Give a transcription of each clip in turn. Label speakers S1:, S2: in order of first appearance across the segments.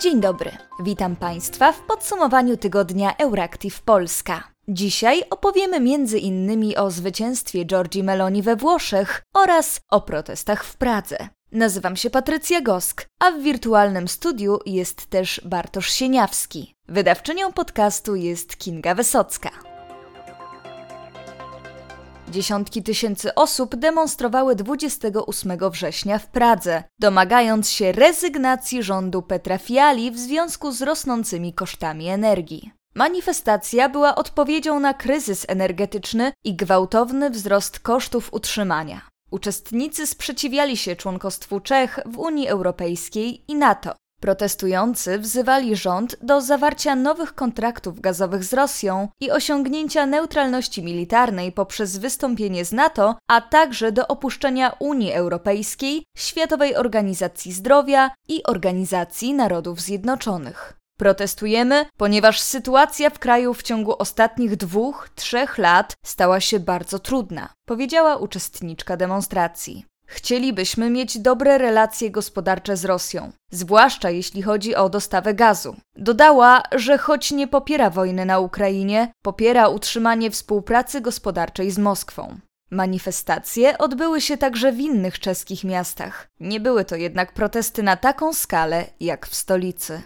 S1: Dzień dobry, witam Państwa w podsumowaniu tygodnia Euractiv Polska. Dzisiaj opowiemy między innymi o zwycięstwie Giorgi Meloni we Włoszech oraz o protestach w Pradze. Nazywam się Patrycja Gosk, a w wirtualnym studiu jest też Bartosz Sieniawski. Wydawczynią podcastu jest Kinga Wysocka. Dziesiątki tysięcy osób demonstrowały 28 września w Pradze, domagając się rezygnacji rządu Petra Fiali w związku z rosnącymi kosztami energii. Manifestacja była odpowiedzią na kryzys energetyczny i gwałtowny wzrost kosztów utrzymania. Uczestnicy sprzeciwiali się członkostwu Czech w Unii Europejskiej i NATO. Protestujący wzywali rząd do zawarcia nowych kontraktów gazowych z Rosją i osiągnięcia neutralności militarnej poprzez wystąpienie z NATO, a także do opuszczenia Unii Europejskiej, Światowej Organizacji Zdrowia i Organizacji Narodów Zjednoczonych. Protestujemy, ponieważ sytuacja w kraju w ciągu ostatnich dwóch, trzech lat stała się bardzo trudna, powiedziała uczestniczka demonstracji. Chcielibyśmy mieć dobre relacje gospodarcze z Rosją, zwłaszcza jeśli chodzi o dostawę gazu. Dodała, że choć nie popiera wojny na Ukrainie, popiera utrzymanie współpracy gospodarczej z Moskwą. Manifestacje odbyły się także w innych czeskich miastach. Nie były to jednak protesty na taką skalę jak w stolicy.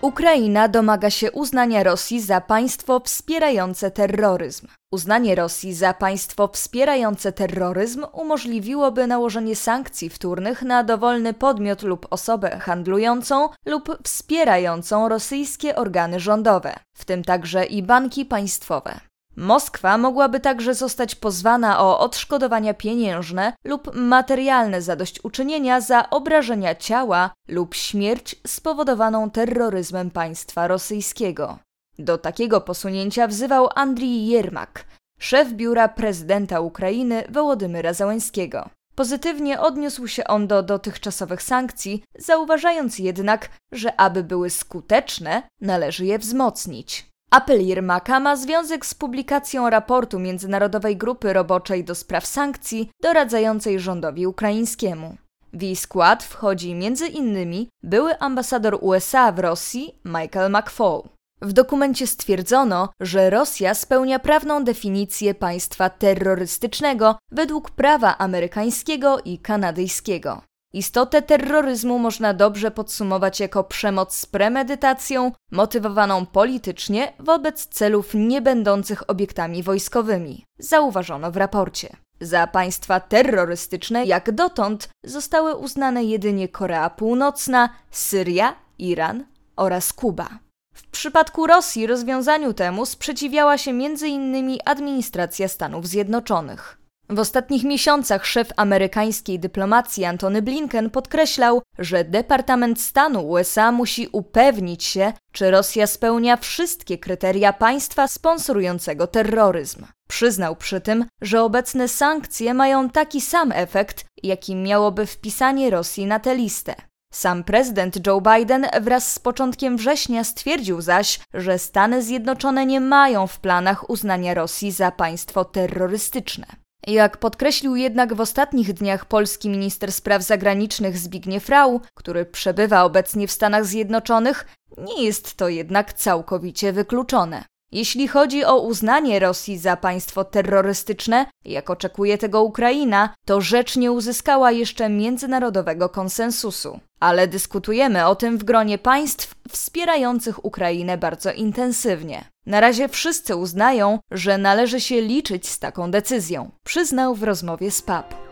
S1: Ukraina domaga się uznania Rosji za państwo wspierające terroryzm. Uznanie Rosji za państwo wspierające terroryzm umożliwiłoby nałożenie sankcji wtórnych na dowolny podmiot lub osobę handlującą lub wspierającą rosyjskie organy rządowe, w tym także i banki państwowe. Moskwa mogłaby także zostać pozwana o odszkodowania pieniężne lub materialne zadośćuczynienia za obrażenia ciała lub śmierć spowodowaną terroryzmem państwa rosyjskiego. Do takiego posunięcia wzywał Andrii Jermak, szef biura prezydenta Ukrainy Wołodymyra Załęskiego. Pozytywnie odniósł się on do dotychczasowych sankcji, zauważając jednak, że aby były skuteczne, należy je wzmocnić. Apel Jermaka ma związek z publikacją raportu Międzynarodowej Grupy Roboczej do spraw sankcji doradzającej rządowi ukraińskiemu. W jej skład wchodzi m.in. były ambasador USA w Rosji Michael McFaul. W dokumencie stwierdzono, że Rosja spełnia prawną definicję państwa terrorystycznego według prawa amerykańskiego i kanadyjskiego. Istotę terroryzmu można dobrze podsumować jako przemoc z premedytacją, motywowaną politycznie wobec celów niebędących obiektami wojskowymi, zauważono w raporcie. Za państwa terrorystyczne jak dotąd zostały uznane jedynie Korea Północna, Syria, Iran oraz Kuba. W przypadku Rosji rozwiązaniu temu sprzeciwiała się m.in. administracja Stanów Zjednoczonych. W ostatnich miesiącach szef amerykańskiej dyplomacji Antony Blinken podkreślał, że Departament Stanu USA musi upewnić się, czy Rosja spełnia wszystkie kryteria państwa sponsorującego terroryzm. Przyznał przy tym, że obecne sankcje mają taki sam efekt, jaki miałoby wpisanie Rosji na tę listę. Sam prezydent Joe Biden wraz z początkiem września stwierdził zaś, że Stany Zjednoczone nie mają w planach uznania Rosji za państwo terrorystyczne. Jak podkreślił jednak w ostatnich dniach polski minister spraw zagranicznych Zbigniew Rau, który przebywa obecnie w Stanach Zjednoczonych, nie jest to jednak całkowicie wykluczone. Jeśli chodzi o uznanie Rosji za państwo terrorystyczne, jak oczekuje tego Ukraina, to rzecz nie uzyskała jeszcze międzynarodowego konsensusu. Ale dyskutujemy o tym w gronie państw wspierających Ukrainę bardzo intensywnie. Na razie wszyscy uznają, że należy się liczyć z taką decyzją, przyznał w rozmowie z PAP.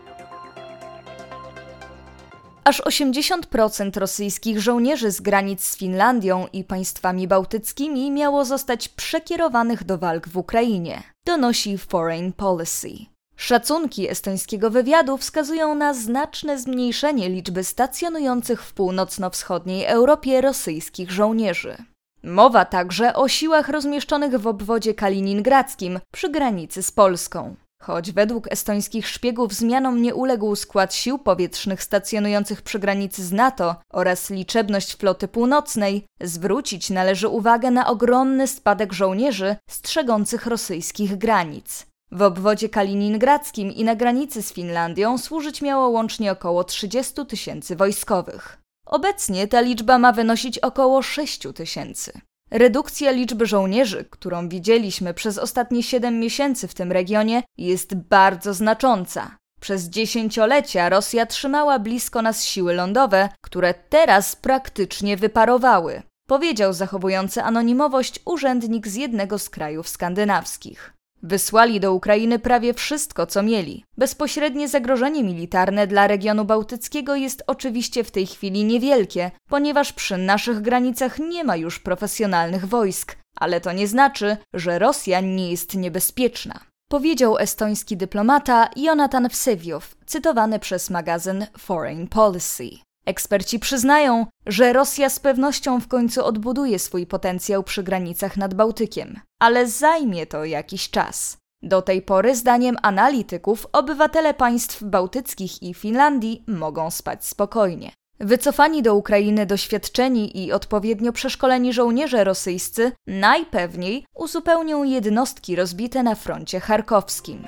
S1: Aż 80% rosyjskich żołnierzy z granic z Finlandią i państwami bałtyckimi miało zostać przekierowanych do walk w Ukrainie, donosi Foreign Policy. Szacunki estońskiego wywiadu wskazują na znaczne zmniejszenie liczby stacjonujących w północno-wschodniej Europie rosyjskich żołnierzy. Mowa także o siłach rozmieszczonych w obwodzie kaliningradzkim przy granicy z Polską. Choć według estońskich szpiegów zmianom nie uległ skład sił powietrznych stacjonujących przy granicy z NATO oraz liczebność floty północnej, zwrócić należy uwagę na ogromny spadek żołnierzy strzegących rosyjskich granic. W obwodzie kaliningradzkim i na granicy z Finlandią służyć miało łącznie około 30 tysięcy wojskowych. Obecnie ta liczba ma wynosić około 6 tysięcy. Redukcja liczby żołnierzy, którą widzieliśmy przez ostatnie 7 miesięcy w tym regionie, jest bardzo znacząca. Przez dziesięciolecia Rosja trzymała blisko nas siły lądowe, które teraz praktycznie wyparowały, powiedział zachowujący anonimowość urzędnik z jednego z krajów skandynawskich. Wysłali do Ukrainy prawie wszystko, co mieli. Bezpośrednie zagrożenie militarne dla regionu bałtyckiego jest oczywiście w tej chwili niewielkie, ponieważ przy naszych granicach nie ma już profesjonalnych wojsk, ale to nie znaczy, że Rosja nie jest niebezpieczna. Powiedział estoński dyplomata Jonathan Wsewiow, cytowany przez magazyn Foreign Policy. Eksperci przyznają, że Rosja z pewnością w końcu odbuduje swój potencjał przy granicach nad Bałtykiem, ale zajmie to jakiś czas. Do tej pory, zdaniem analityków, obywatele państw bałtyckich i Finlandii mogą spać spokojnie. Wycofani do Ukrainy doświadczeni i odpowiednio przeszkoleni żołnierze rosyjscy najpewniej uzupełnią jednostki rozbite na froncie charkowskim.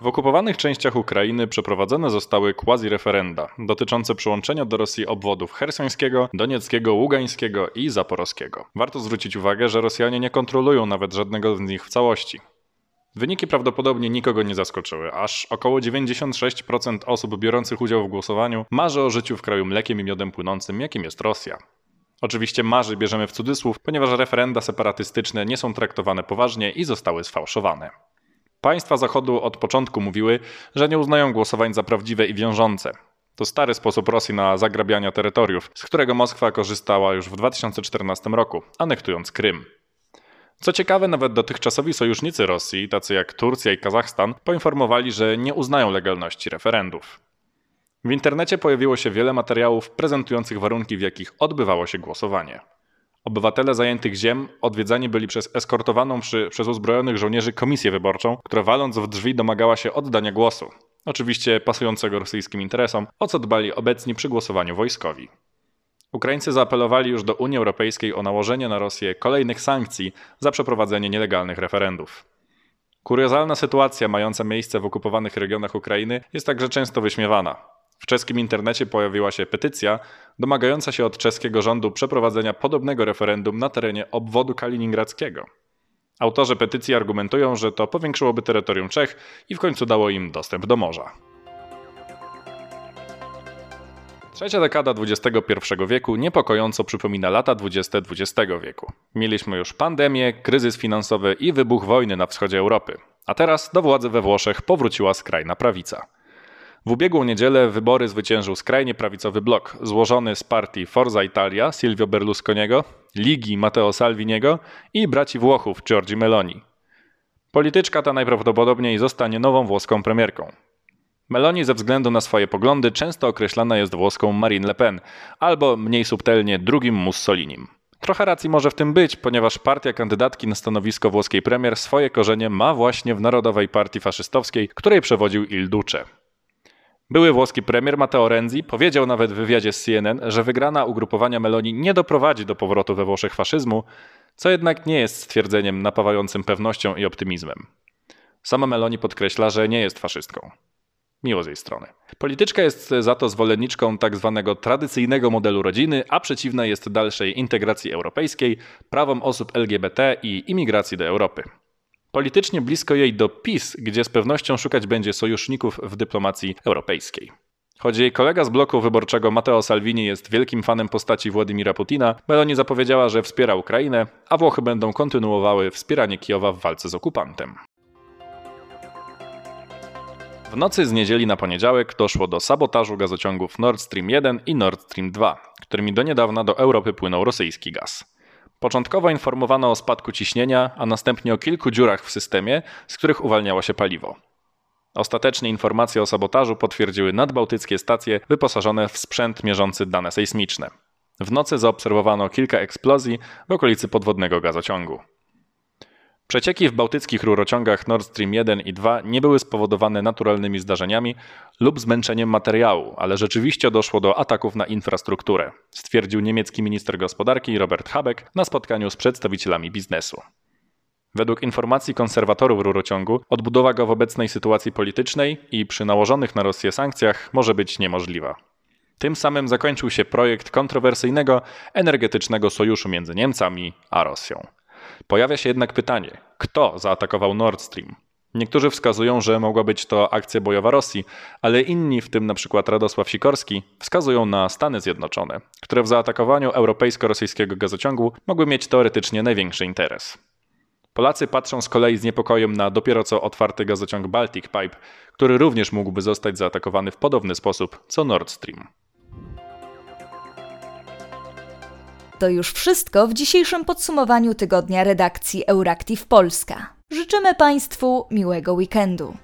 S2: W okupowanych częściach Ukrainy przeprowadzone zostały quasi-referenda dotyczące przyłączenia do Rosji obwodów hersońskiego, donieckiego, ługańskiego i zaporowskiego. Warto zwrócić uwagę, że Rosjanie nie kontrolują nawet żadnego z nich w całości. Wyniki prawdopodobnie nikogo nie zaskoczyły, aż około 96% osób biorących udział w głosowaniu marzy o życiu w kraju mlekiem i miodem płynącym, jakim jest Rosja. Oczywiście marzy bierzemy w cudzysłów, ponieważ referenda separatystyczne nie są traktowane poważnie i zostały sfałszowane. Państwa Zachodu od początku mówiły, że nie uznają głosowań za prawdziwe i wiążące. To stary sposób Rosji na zagrabianie terytoriów, z którego Moskwa korzystała już w 2014 roku, anektując Krym. Co ciekawe, nawet dotychczasowi sojusznicy Rosji, tacy jak Turcja i Kazachstan, poinformowali, że nie uznają legalności referendów. W internecie pojawiło się wiele materiałów prezentujących warunki, w jakich odbywało się głosowanie. Obywatele zajętych ziem odwiedzani byli przez eskortowaną przy, przez uzbrojonych żołnierzy komisję wyborczą, która waląc w drzwi domagała się oddania głosu. Oczywiście pasującego rosyjskim interesom, o co dbali obecni przy głosowaniu wojskowi. Ukraińcy zaapelowali już do Unii Europejskiej o nałożenie na Rosję kolejnych sankcji za przeprowadzenie nielegalnych referendów. Kuriozalna sytuacja mająca miejsce w okupowanych regionach Ukrainy jest także często wyśmiewana. W czeskim internecie pojawiła się petycja domagająca się od czeskiego rządu przeprowadzenia podobnego referendum na terenie obwodu kaliningradzkiego. Autorzy petycji argumentują, że to powiększyłoby terytorium Czech i w końcu dało im dostęp do morza. Trzecia dekada XXI wieku niepokojąco przypomina lata XX wieku. Mieliśmy już pandemię, kryzys finansowy i wybuch wojny na wschodzie Europy. A teraz do władzy we Włoszech powróciła skrajna prawica. W ubiegłą niedzielę wybory zwyciężył skrajnie prawicowy blok, złożony z partii Forza Italia Silvio Berlusconiego, Ligi Matteo Salviniego i braci Włochów Giorgi Meloni. Polityczka ta najprawdopodobniej zostanie nową włoską premierką. Meloni ze względu na swoje poglądy często określana jest włoską Marine Le Pen, albo mniej subtelnie drugim Mussolinim. Trochę racji może w tym być, ponieważ partia kandydatki na stanowisko włoskiej premier swoje korzenie ma właśnie w Narodowej Partii Faszystowskiej, której przewodził Il Duce. Były włoski premier Matteo Renzi powiedział nawet w wywiadzie z CNN, że wygrana ugrupowania Meloni nie doprowadzi do powrotu we Włoszech faszyzmu, co jednak nie jest stwierdzeniem napawającym pewnością i optymizmem. Sama Meloni podkreśla, że nie jest faszystką. Miło z jej strony. Polityczka jest za to zwolenniczką tak zwanego tradycyjnego modelu rodziny, a przeciwna jest dalszej integracji europejskiej, prawom osób LGBT i imigracji do Europy. Politycznie blisko jej do PiS, gdzie z pewnością szukać będzie sojuszników w dyplomacji europejskiej. Choć jej kolega z bloku wyborczego Matteo Salvini jest wielkim fanem postaci Władimira Putina, Meloni zapowiedziała, że wspiera Ukrainę, a Włochy będą kontynuowały wspieranie Kijowa w walce z okupantem. W nocy z niedzieli na poniedziałek doszło do sabotażu gazociągów Nord Stream 1 i Nord Stream 2, którymi do niedawna do Europy płynął rosyjski gaz. Początkowo informowano o spadku ciśnienia, a następnie o kilku dziurach w systemie, z których uwalniało się paliwo. Ostatecznie informacje o sabotażu potwierdziły nadbałtyckie stacje wyposażone w sprzęt mierzący dane sejsmiczne. W nocy zaobserwowano kilka eksplozji w okolicy podwodnego gazociągu. Przecieki w bałtyckich rurociągach Nord Stream 1 i 2 nie były spowodowane naturalnymi zdarzeniami lub zmęczeniem materiału, ale rzeczywiście doszło do ataków na infrastrukturę, stwierdził niemiecki minister gospodarki Robert Habeck na spotkaniu z przedstawicielami biznesu. Według informacji konserwatorów rurociągu, odbudowa go w obecnej sytuacji politycznej i przy nałożonych na Rosję sankcjach może być niemożliwa. Tym samym zakończył się projekt kontrowersyjnego energetycznego sojuszu między Niemcami a Rosją. Pojawia się jednak pytanie, kto zaatakował Nord Stream? Niektórzy wskazują, że mogła być to akcja bojowa Rosji, ale inni, w tym przykład Radosław Sikorski, wskazują na Stany Zjednoczone, które w zaatakowaniu europejsko-rosyjskiego gazociągu mogły mieć teoretycznie największy interes. Polacy patrzą z kolei z niepokojem na dopiero co otwarty gazociąg Baltic Pipe, który również mógłby zostać zaatakowany w podobny sposób co Nord Stream.
S1: To już wszystko w dzisiejszym podsumowaniu tygodnia redakcji Euractiv Polska. Życzymy Państwu miłego weekendu.